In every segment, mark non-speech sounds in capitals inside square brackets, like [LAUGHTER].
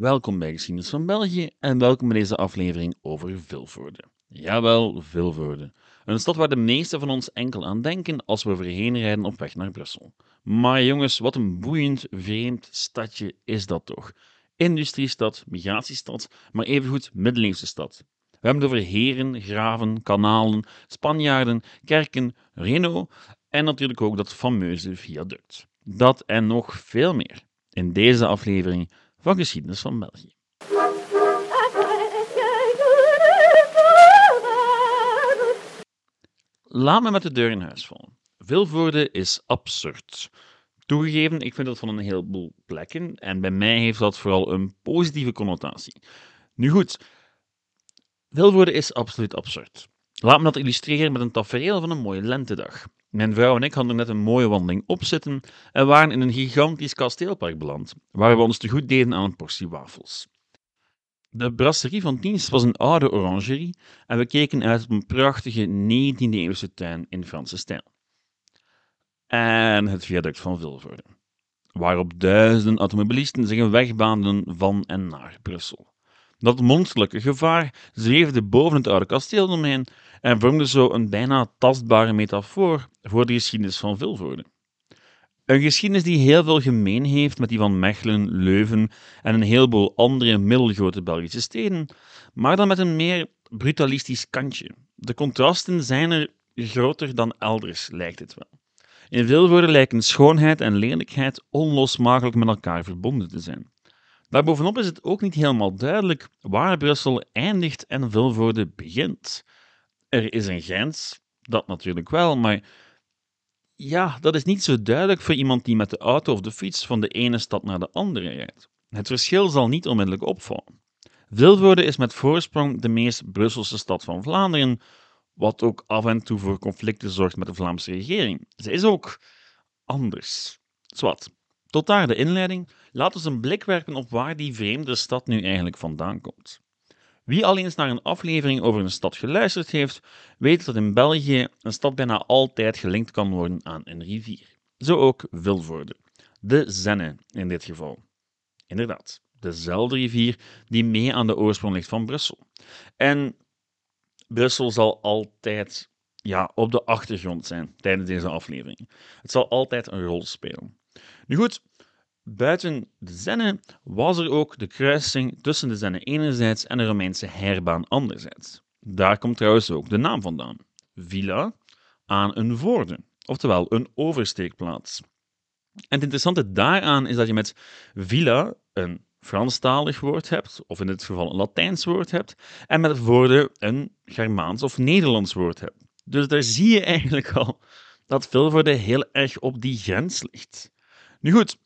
welkom bij Geschiedenis van België en welkom bij deze aflevering over Vilvoorde. Jawel, Vilvoorde. Een stad waar de meesten van ons enkel aan denken als we overheen rijden op weg naar Brussel. Maar jongens, wat een boeiend, vreemd stadje is dat toch. Industriestad, migratiestad, maar evengoed middeleeuwse stad. We hebben het over heren, graven, kanalen, Spanjaarden, kerken, Renault en natuurlijk ook dat fameuze viaduct. Dat en nog veel meer in deze aflevering van Geschiedenis van België. Laat me met de deur in huis vallen. Vilvoorde is absurd. Toegegeven, ik vind dat van een heleboel plekken en bij mij heeft dat vooral een positieve connotatie. Nu goed, Vilvoorde is absoluut absurd. Laat me dat illustreren met een tafereel van een mooie lentedag. Mijn vrouw en ik hadden net een mooie wandeling opzitten en waren in een gigantisch kasteelpark beland, waar we ons te goed deden aan een portie wafels. De brasserie van dienst was een oude orangerie en we keken uit op een prachtige 19e-eeuwse tuin in Franse stijl. En het viaduct van Vilvoorde, waarop duizenden automobilisten zich een weg baanden van en naar Brussel. Dat monsterlijke gevaar zweefde boven het oude kasteeldomein en vormde zo een bijna tastbare metafoor voor de geschiedenis van Vilvoorde. Een geschiedenis die heel veel gemeen heeft met die van Mechelen, Leuven en een heleboel andere middelgrote Belgische steden, maar dan met een meer brutalistisch kantje. De contrasten zijn er groter dan elders, lijkt het wel. In Vilvoorde lijken schoonheid en lelijkheid onlosmakelijk met elkaar verbonden te zijn. Daarbovenop is het ook niet helemaal duidelijk waar Brussel eindigt en Vilvoorde begint. Er is een grens, dat natuurlijk wel, maar ja, dat is niet zo duidelijk voor iemand die met de auto of de fiets van de ene stad naar de andere rijdt. Het verschil zal niet onmiddellijk opvallen. Vilvoorde is met voorsprong de meest Brusselse stad van Vlaanderen, wat ook af en toe voor conflicten zorgt met de Vlaamse regering. Ze is ook anders. Zwat. Tot daar de inleiding. Laten we een blik werpen op waar die vreemde stad nu eigenlijk vandaan komt. Wie al eens naar een aflevering over een stad geluisterd heeft, weet dat in België een stad bijna altijd gelinkt kan worden aan een rivier. Zo ook Vilvoorde. De Zenne in dit geval. Inderdaad, dezelfde rivier die mee aan de oorsprong ligt van Brussel. En Brussel zal altijd ja, op de achtergrond zijn tijdens deze aflevering. Het zal altijd een rol spelen. Nu goed, buiten de Zenne was er ook de kruising tussen de Zenne enerzijds en de Romeinse herbaan anderzijds. Daar komt trouwens ook de naam vandaan. Villa aan een voorde, oftewel een oversteekplaats. En het interessante daaraan is dat je met villa een Franstalig woord hebt, of in dit geval een Latijns woord hebt, en met voorde een Germaans of Nederlands woord hebt. Dus daar zie je eigenlijk al dat Vilvoorde heel erg op die grens ligt. Nu goed,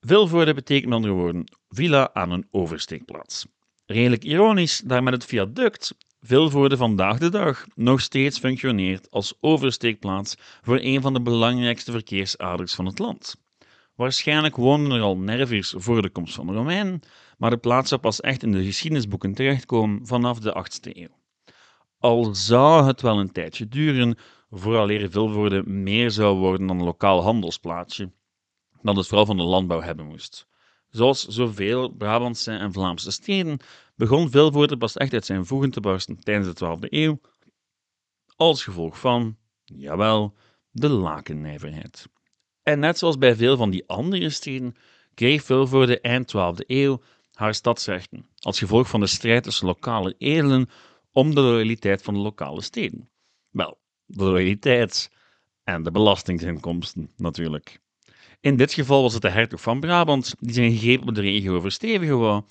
Vilvoorde betekent met andere woorden villa aan een oversteekplaats. Redelijk ironisch, daar met het viaduct Vilvoorde vandaag de dag nog steeds functioneert als oversteekplaats voor een van de belangrijkste verkeersaders van het land. Waarschijnlijk woonden er al nerviers voor de komst van de Romeinen, maar de plaats zou pas echt in de geschiedenisboeken terechtkomen vanaf de 8e eeuw. Al zou het wel een tijdje duren vooraleer Vilvoorde meer zou worden dan een lokaal handelsplaatsje, dat het vooral van de landbouw hebben moest. Zoals zoveel Brabantse en Vlaamse steden begon Vilvoorde pas echt uit zijn voegen te barsten tijdens de 12e eeuw, als gevolg van, jawel, de lakennijverheid. En net zoals bij veel van die andere steden, kreeg Vilvoorde eind 12e eeuw haar stadsrechten, als gevolg van de strijd tussen lokale edelen om de loyaliteit van de lokale steden. Wel, de loyaliteit en de belastinginkomsten natuurlijk. In dit geval was het de hertog van Brabant die zijn greep op de regio verstevigen wou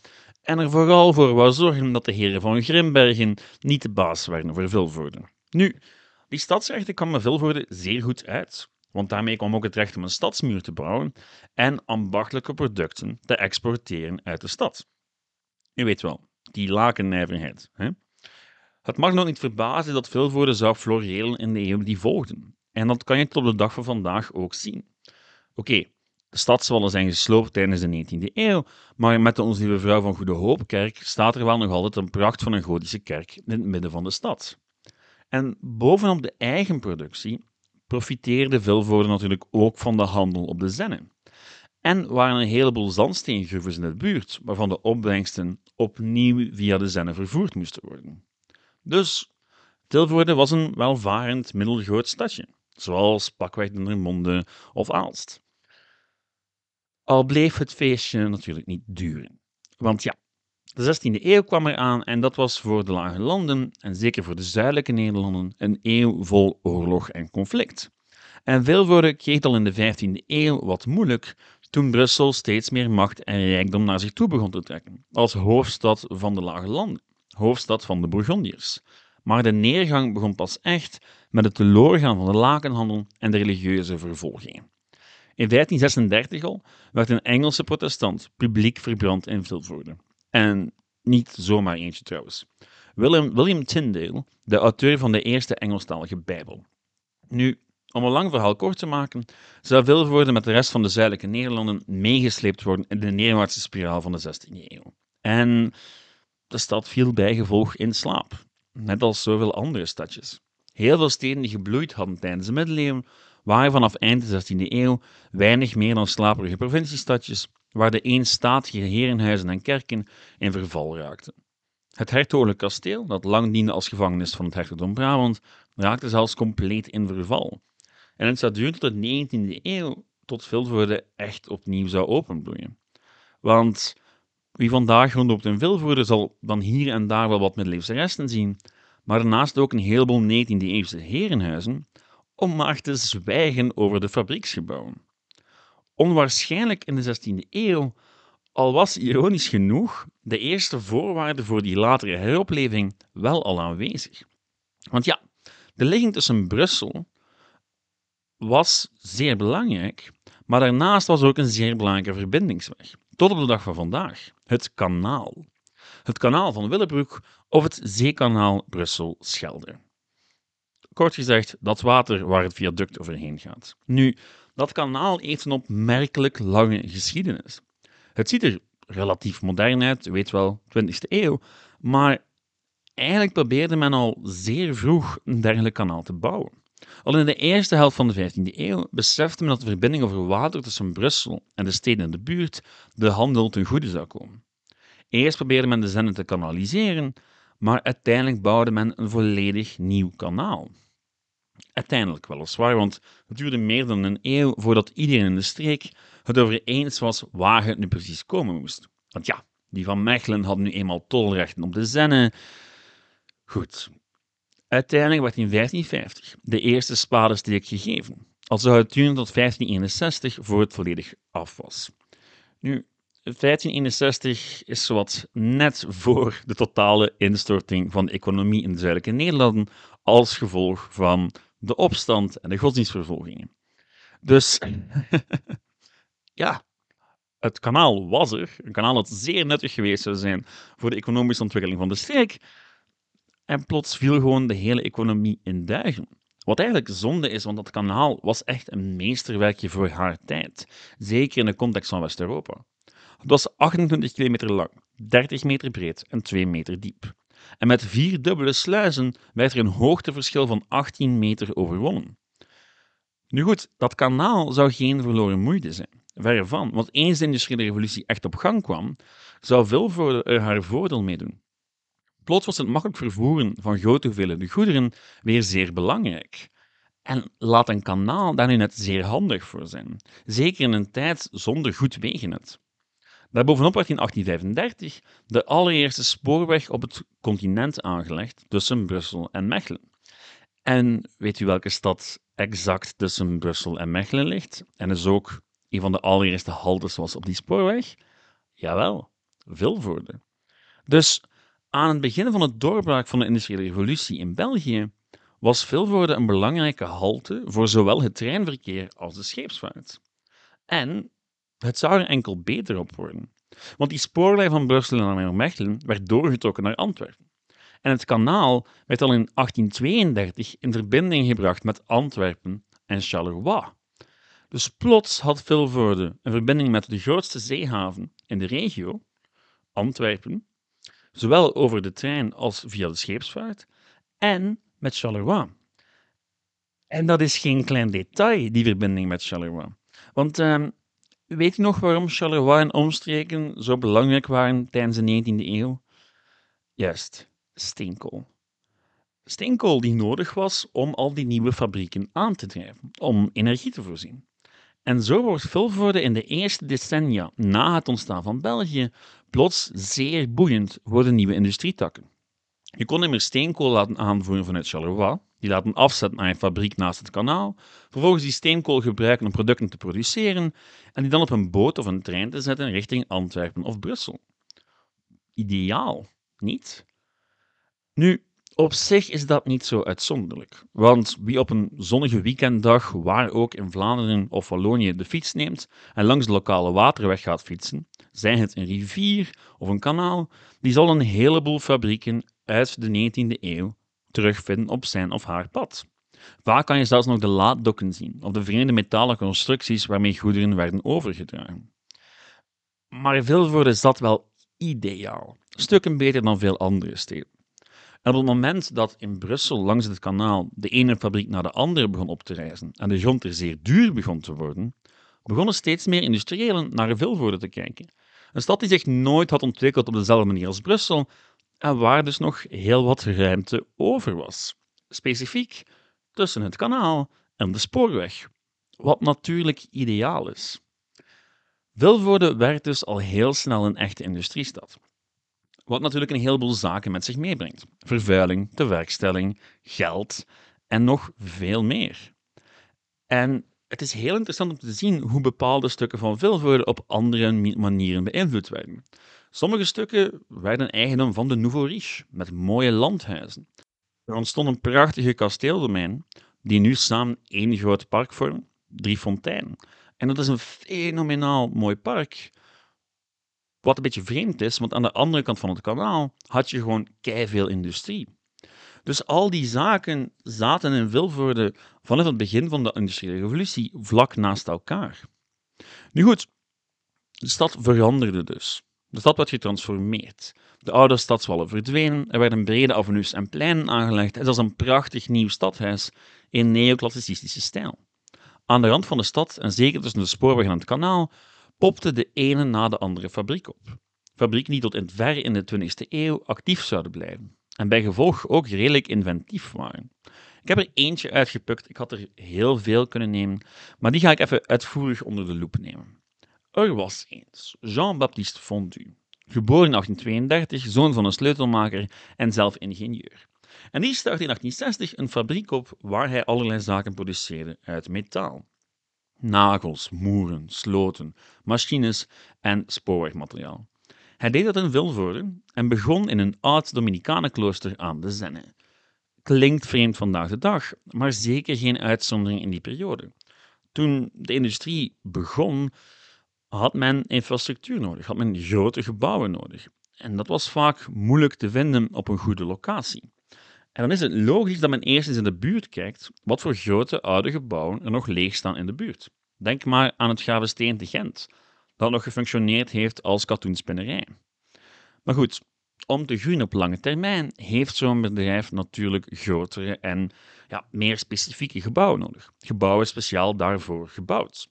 en er vooral voor wou zorgen dat de heren van Grimbergen niet de baas werden voor Vilvoorde. Nu, die stadsrechten kwamen Vilvoorde zeer goed uit, want daarmee kwam ook het recht om een stadsmuur te bouwen en ambachtelijke producten te exporteren uit de stad. U weet wel, die lakennijverheid. Hè? Het mag nog niet verbazen dat Vilvoorde zou floreren in de eeuwen die volgden. En dat kan je tot de dag van vandaag ook zien. Oké, de stadswallen zijn gesloopt tijdens de 19e eeuw, maar met de Onze Lieve Vrouw van Goede Hoopkerk staat er wel nog altijd een pracht van een gotische kerk in het midden van de stad. En bovenop de eigen productie profiteerde Vilvoorde natuurlijk ook van de handel op de Zenne. En waren een heleboel zandsteengroeven in de buurt, waarvan de opbrengsten opnieuw via de Zenne vervoerd moesten worden. Dus Tilvoorde was een welvarend middelgroot stadje, zoals pakweg Dendermonde of Aalst. Al bleef het feestje natuurlijk niet duren. Want ja, de 16e eeuw kwam eraan en dat was voor de lage landen, en zeker voor de zuidelijke Nederlanden, een eeuw vol oorlog en conflict. En Vilvoorde kreeg al in de 15e eeuw wat moeilijk toen Brussel steeds meer macht en rijkdom naar zich toe begon te trekken, als hoofdstad van de lage landen, hoofdstad van de Bourgondiërs. Maar de neergang begon pas echt met het teloorgaan van de lakenhandel en de religieuze vervolgingen. In 1536 al werd een Engelse protestant publiek verbrand in Vilvoorde. En niet zomaar eentje trouwens. William, William Tyndale, de auteur van de eerste Engelstalige Bijbel. Nu, om een lang verhaal kort te maken, zou Vilvoorde met de rest van de zuidelijke Nederlanden meegesleept worden in de neerwaartse spiraal van de 16e eeuw. En de stad viel bijgevolg in slaap, net als zoveel andere stadjes. Heel veel steden die gebloeid hadden tijdens de middeleeuwen, waren vanaf eind de 16e eeuw weinig meer dan slaperige provinciestadjes, waar de eenstatige herenhuizen en kerken in verval raakten. Het hertogelijk kasteel, dat lang diende als gevangenis van het hertogdom Brabant, raakte zelfs compleet in verval. En het zou duren tot de 19e eeuw tot Vilvoorde echt opnieuw zou openbloeien. Want wie vandaag rondloopt in Vilvoorde zal dan hier en daar wel wat middeleeuwse resten zien, maar daarnaast ook een heleboel 19e-eeuwse herenhuizen, om maar te zwijgen over de fabrieksgebouwen. Onwaarschijnlijk in de 16e eeuw, al was ironisch genoeg de eerste voorwaarde voor die latere heropleving wel al aanwezig. Want ja, de ligging tussen Brussel was zeer belangrijk, maar daarnaast was ook een zeer belangrijke verbindingsweg. Tot op de dag van vandaag. Het kanaal. Het kanaal van Willebroek of het zeekanaal Brussel-Schelde. Kort gezegd, dat water waar het viaduct overheen gaat. Nu, dat kanaal heeft een opmerkelijk lange geschiedenis. Het ziet er relatief modern uit, weet wel, 20e eeuw, maar eigenlijk probeerde men al zeer vroeg een dergelijk kanaal te bouwen. Al in de eerste helft van de 15e eeuw besefte men dat de verbinding over water tussen Brussel en de steden in de buurt de handel ten goede zou komen. Eerst probeerde men de Zenne te kanaliseren, maar uiteindelijk bouwde men een volledig nieuw kanaal. Uiteindelijk weliswaar, want het duurde meer dan een eeuw voordat iedereen in de streek het over eens was waar het nu precies komen moest. Want ja, die van Mechelen hadden nu eenmaal tolrechten op de Zenne. Goed. Uiteindelijk werd in 1550 de eerste spadesteek gegeven, al zou het duren tot 1561 voor het volledig af was. Nu, 1561 is zowat net voor de totale instorting van de economie in de zuidelijke Nederlanden als gevolg van de opstand en de godsdienstvervolgingen. Dus [CLEARS THROAT] ja, het kanaal was er. Een kanaal dat zeer nuttig geweest zou zijn voor de economische ontwikkeling van de streek. En plots viel gewoon de hele economie in duigen. Wat eigenlijk zonde is, want dat kanaal was echt een meesterwerkje voor haar tijd. Zeker in de context van West-Europa. Het was 28 kilometer lang, 30 meter breed en 2 meter diep. En met vier dubbele sluizen werd er een hoogteverschil van 18 meter overwonnen. Nu goed, dat kanaal zou geen verloren moeite zijn. Verre van, want eens de industriële revolutie echt op gang kwam, zou Vilvoorde er haar voordeel mee doen. Plots was het makkelijk vervoeren van grote hoeveelheden goederen weer zeer belangrijk. En laat een kanaal daar nu net zeer handig voor zijn, zeker in een tijd zonder goed wegennet. Daarbovenop werd in 1835 de allereerste spoorweg op het continent aangelegd tussen Brussel en Mechelen. En weet u welke stad exact tussen Brussel en Mechelen ligt? En is ook een van de allereerste haltes was op die spoorweg? Jawel, Vilvoorde. Dus aan het begin van het doorbraak van de industriële revolutie in België was Vilvoorde een belangrijke halte voor zowel het treinverkeer als de scheepsvaart. En het zou er enkel beter op worden. Want die spoorlijn van Brussel naar Mechelen werd doorgetrokken naar Antwerpen. En het kanaal werd al in 1832 in verbinding gebracht met Antwerpen en Charleroi. Dus plots had Vilvoorde een verbinding met de grootste zeehaven in de regio, Antwerpen, zowel over de trein als via de scheepsvaart, en met Charleroi. En dat is geen klein detail, die verbinding met Charleroi. Want uh, Weet je nog waarom Charleroi en omstreken zo belangrijk waren tijdens de 19e eeuw? Juist, steenkool. Steenkool die nodig was om al die nieuwe fabrieken aan te drijven, om energie te voorzien. En zo wordt Vilvoorde in de eerste decennia na het ontstaan van België plots zeer boeiend voor de nieuwe industrietakken. Je kon immers steenkool laten aanvoeren vanuit Charleroi, die laten afzetten naar een fabriek naast het kanaal, vervolgens die steenkool gebruiken om producten te produceren en die dan op een boot of een trein te zetten richting Antwerpen of Brussel. Ideaal, niet? Nu, op zich is dat niet zo uitzonderlijk, want wie op een zonnige weekenddag, waar ook in Vlaanderen of Wallonië, de fiets neemt en langs de lokale waterweg gaat fietsen, zij het een rivier of een kanaal, die zal een heleboel fabrieken uit de 19e eeuw terugvinden op zijn of haar pad. Vaak kan je zelfs nog de laaddokken zien, of de vreemde metalen constructies waarmee goederen werden overgedragen. Maar Vilvoorde zat wel ideaal, stukken beter dan veel andere steden. En op het moment dat in Brussel langs het kanaal de ene fabriek naar de andere begon op te reizen en de grond er zeer duur begon te worden, begonnen steeds meer industriëlen naar Vilvoorde te kijken. Een stad die zich nooit had ontwikkeld op dezelfde manier als Brussel en waar dus nog heel wat ruimte over was. Specifiek tussen het kanaal en de spoorweg, wat natuurlijk ideaal is. Vilvoorde werd dus al heel snel een echte industriestad. Wat natuurlijk een heleboel zaken met zich meebrengt: vervuiling, tewerkstelling, geld en nog veel meer. En het is heel interessant om te zien hoe bepaalde stukken van Vilvoorde op andere manieren beïnvloed werden. Sommige stukken werden eigendom van de Nouveau Riche, met mooie landhuizen. Er ontstond een prachtige kasteeldomein, die nu samen één groot park vormen, Drie Fonteinen. En dat is een fenomenaal mooi park, wat een beetje vreemd is, want aan de andere kant van het kanaal had je gewoon veel industrie. Dus al die zaken zaten in Vilvoorde vanaf het begin van de industriële revolutie vlak naast elkaar. Nu goed, de stad veranderde dus. De stad werd getransformeerd. De oude stadswallen verdwenen, er werden brede avenues en pleinen aangelegd. Het was een prachtig nieuw stadhuis in neoclassicistische stijl. Aan de rand van de stad, en zeker tussen de spoorweg en het kanaal, popte de ene na de andere fabriek op. Fabrieken die tot in ver in de 20e eeuw actief zouden blijven en bij gevolg ook redelijk inventief waren. Ik heb er eentje uitgepukt, ik had er heel veel kunnen nemen, maar die ga ik even uitvoerig onder de loep nemen. Er was eens Jean-Baptiste Fondu, geboren in 1832, zoon van een sleutelmaker en zelf ingenieur. En die startte in 1860 een fabriek op waar hij allerlei zaken produceerde uit metaal. Nagels, moeren, sloten, machines en spoorwegmateriaal. Hij deed dat in Vilvoorde en begon in een oud Dominicanenklooster aan de Zenne. Klinkt vreemd vandaag de dag, maar zeker geen uitzondering in die periode. Toen de industrie begon, had men infrastructuur nodig, had men grote gebouwen nodig. En dat was vaak moeilijk te vinden op een goede locatie. En dan is het logisch dat men eerst eens in de buurt kijkt wat voor grote oude gebouwen er nog leeg staan in de buurt. Denk maar aan het Gravesteen te Gent, dat nog gefunctioneerd heeft als katoenspinnerij. Maar goed, om te groeien op lange termijn heeft zo'n bedrijf natuurlijk grotere en ja, meer specifieke gebouwen nodig. Gebouwen speciaal daarvoor gebouwd.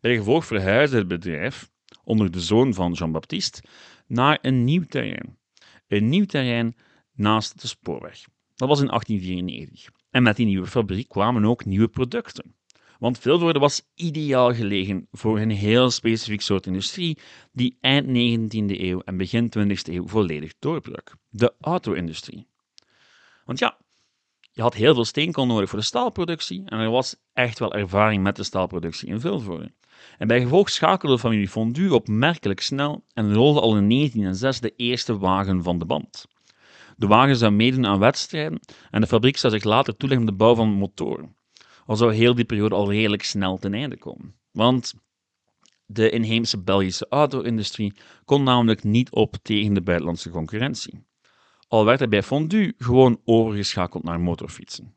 Bij gevolg verhuisde het bedrijf, onder de zoon van Jean-Baptiste, naar een nieuw terrein. Een nieuw terrein naast de spoorweg. Dat was in 1894. En met die nieuwe fabriek kwamen ook nieuwe producten. Want Vilvoorde was ideaal gelegen voor een heel specifiek soort industrie die eind 19e eeuw en begin 20e eeuw volledig doorbrak: de auto-industrie. Want ja, je had heel veel steenkool nodig voor de staalproductie en er was echt wel ervaring met de staalproductie in Vilvoorde. En bij gevolg schakelde de familie Fondu opmerkelijk snel en rolde al in 1906 de eerste wagen van de band. De wagen zou meedoen aan wedstrijden en de fabriek zou zich later toeleggen op de bouw van motoren. Al zou heel die periode al redelijk snel ten einde komen. Want de inheemse Belgische auto-industrie kon namelijk niet op tegen de buitenlandse concurrentie. Al werd er bij Fondu gewoon overgeschakeld naar motorfietsen.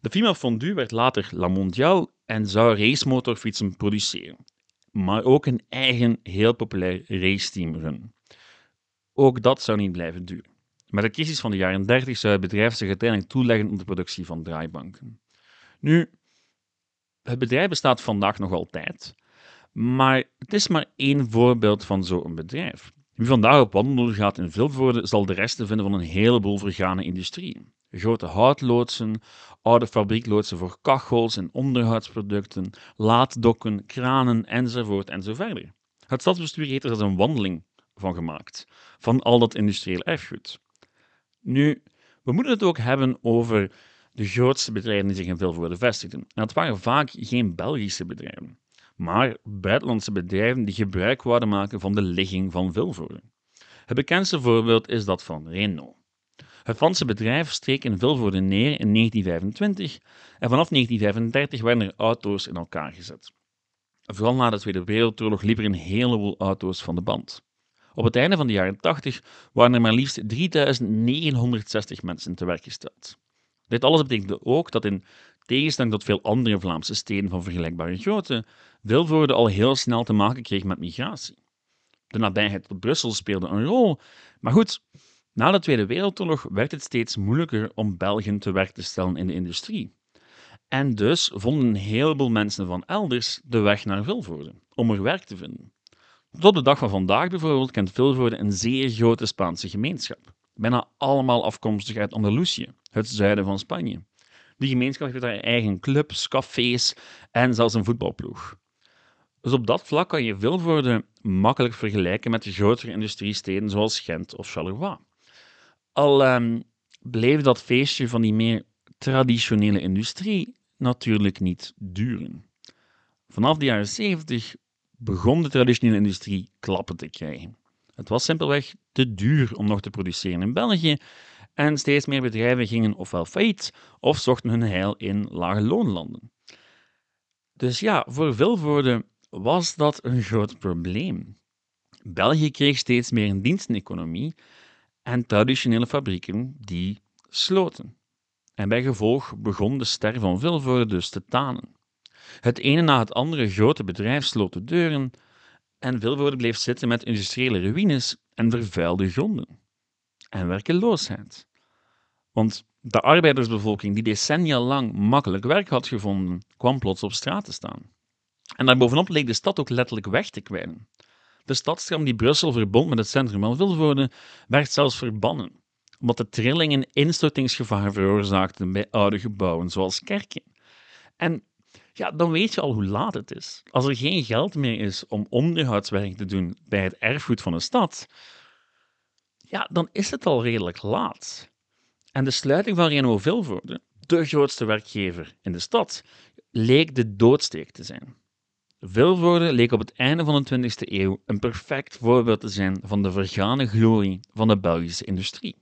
De firma Fondu werd later La Mondiale en zou racemotorfietsen produceren, maar ook een eigen heel populair raceteam runnen. Ook dat zou niet blijven duren. Met de crisis van de jaren 30 zou het bedrijf zich uiteindelijk toeleggen op de productie van draaibanken. Nu, het bedrijf bestaat vandaag nog altijd, Maar het is maar één voorbeeld van zo'n bedrijf. Wie vandaag op wandel gaat in Vilvoorde, zal de resten vinden van een heleboel vergane industrie. Grote houtloodsen, oude fabriekloodsen voor kachels en onderhoudsproducten, laaddokken, kranen enzovoort enzoverder. Het stadsbestuur heeft er een wandeling van gemaakt, van al dat industrieel erfgoed. Nu, we moeten het ook hebben over de grootste bedrijven die zich in Vilvoorde vestigden. En dat waren vaak geen Belgische bedrijven, maar buitenlandse bedrijven die gebruik wilden maken van de ligging van Vilvoorde. Het bekendste voorbeeld is dat van Renault. Het Franse bedrijf streek in Vilvoorde neer in 1925 en vanaf 1935 werden er auto's in elkaar gezet. Vooral na de Tweede Wereldoorlog liepen er een heleboel auto's van de band. Op het einde van de jaren 80 waren er maar liefst 3960 mensen te werk gesteld. Dit alles betekende ook dat in tegenstelling tot veel andere Vlaamse steden van vergelijkbare grootte, Vilvoorde al heel snel te maken kreeg met migratie. De nabijheid tot Brussel speelde een rol, maar goed, na de Tweede Wereldoorlog werd het steeds moeilijker om Belgen te werk te stellen in de industrie. En dus vonden een heleboel mensen van elders de weg naar Vilvoorde om er werk te vinden. Tot de dag van vandaag bijvoorbeeld kent Vilvoorde een zeer grote Spaanse gemeenschap. Bijna allemaal afkomstig uit Andalusië, het zuiden van Spanje. Die gemeenschap heeft daar eigen clubs, cafés en zelfs een voetbalploeg. Dus op dat vlak kan je Vilvoorde makkelijk vergelijken met de grotere industriesteden zoals Gent of Charleroi. Al um, bleef dat feestje van die meer traditionele industrie natuurlijk niet duren. Vanaf de jaren 70 begon de traditionele industrie klappen te krijgen. Het was simpelweg te duur om nog te produceren in België en steeds meer bedrijven gingen ofwel failliet of zochten hun heil in lage loonlanden. Dus ja, voor Vilvoorde was dat een groot probleem. België kreeg steeds meer een diensteneconomie en traditionele fabrieken die sloten. En bij gevolg begon de ster van Vilvoorde dus te tanen. Het ene na het andere grote bedrijf sloot de deuren en Vilvoorde bleef zitten met industriële ruïnes en vervuilde gronden. En werkeloosheid. Want de arbeidersbevolking, die decennia lang makkelijk werk had gevonden, kwam plots op straat te staan. En daarbovenop leek de stad ook letterlijk weg te kwijnen. De stadstram die Brussel verbond met het centrum van Vilvoorde werd zelfs verbannen, omdat de trillingen instortingsgevaar veroorzaakten bij oude gebouwen zoals kerken. En ja, dan weet je al hoe laat het is. Als er geen geld meer is om onderhoudswerk te doen bij het erfgoed van een stad, ja, dan is het al redelijk laat. En de sluiting van Renault Vilvoorde, de grootste werkgever in de stad, leek de doodsteek te zijn. Vilvoorde leek op het einde van de 20e eeuw een perfect voorbeeld te zijn van de vergane glorie van de Belgische industrie.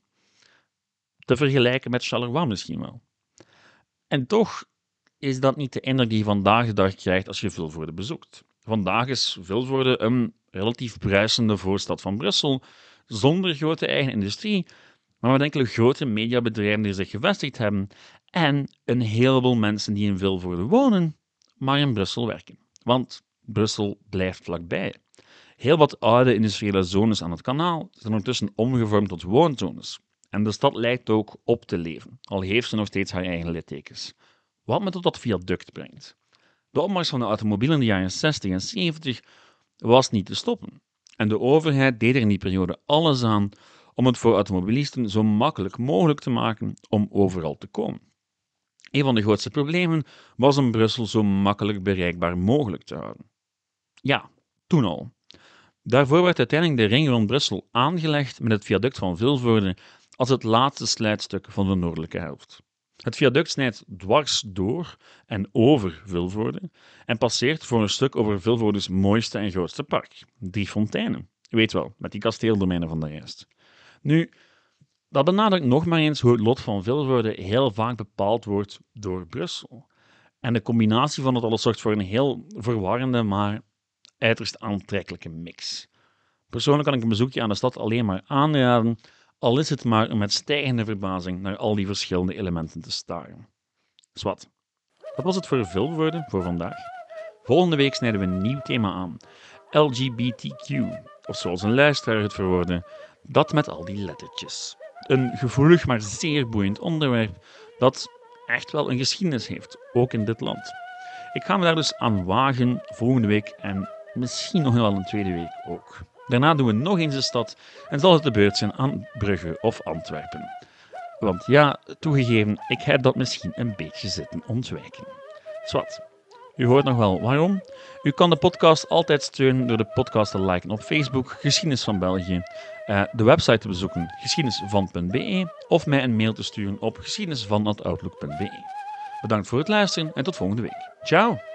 Te vergelijken met Charleroi misschien wel. En toch is dat niet de indruk die je vandaag de dag krijgt als je Vilvoorde bezoekt. Vandaag is Vilvoorde een relatief bruisende voorstad van Brussel, zonder grote eigen industrie, maar met enkele grote mediabedrijven die zich gevestigd hebben en een heleboel mensen die in Vilvoorde wonen, maar in Brussel werken. Want Brussel blijft vlakbij. Heel wat oude industriële zones aan het kanaal zijn ondertussen omgevormd tot woonzones. En de stad lijkt ook op te leven, al heeft ze nog steeds haar eigen littekens. Wat me tot dat viaduct brengt. De opmars van de automobielen in de jaren 60 en 70 was niet te stoppen. En de overheid deed er in die periode alles aan om het voor automobilisten zo makkelijk mogelijk te maken om overal te komen. Een van de grootste problemen was om Brussel zo makkelijk bereikbaar mogelijk te houden. Ja, toen al. Daarvoor werd uiteindelijk de ring rond Brussel aangelegd met het viaduct van Vilvoorde als het laatste sluitstuk van de noordelijke helft. Het viaduct snijdt dwars door en over Vilvoorde en passeert voor een stuk over Vilvoordes mooiste en grootste park, Drie Fonteinen. Weet wel, met die kasteeldomeinen van de rest. Nu, dat benadrukt nog maar eens hoe het lot van Vilvoorde heel vaak bepaald wordt door Brussel. En de combinatie van het alles zorgt voor een heel verwarrende, maar uiterst aantrekkelijke mix. Persoonlijk kan ik een bezoekje aan de stad alleen maar aanraden, al is het maar om met stijgende verbazing naar al die verschillende elementen te staren. Zwat. Dat was het voor Vilvoorde voor vandaag. Volgende week snijden we een nieuw thema aan. LGBTQ, of zoals een luisteraar het verwoordde, dat met al die lettertjes. Een gevoelig, maar zeer boeiend onderwerp dat echt wel een geschiedenis heeft, ook in dit land. Ik ga me daar dus aan wagen volgende week en misschien nog wel een tweede week ook. Daarna doen we nog eens de stad en zal het de beurt zijn aan Brugge of Antwerpen. Want ja, toegegeven, ik heb dat misschien een beetje zitten ontwijken. Zwat. U hoort nog wel waarom. U kan de podcast altijd steunen door de podcast te liken op Facebook, Geschiedenis van België, uh, de website te bezoeken, geschiedenisvan.be, of mij een mail te sturen op geschiedenisvan.outlook.be. Bedankt voor het luisteren en tot volgende week. Ciao!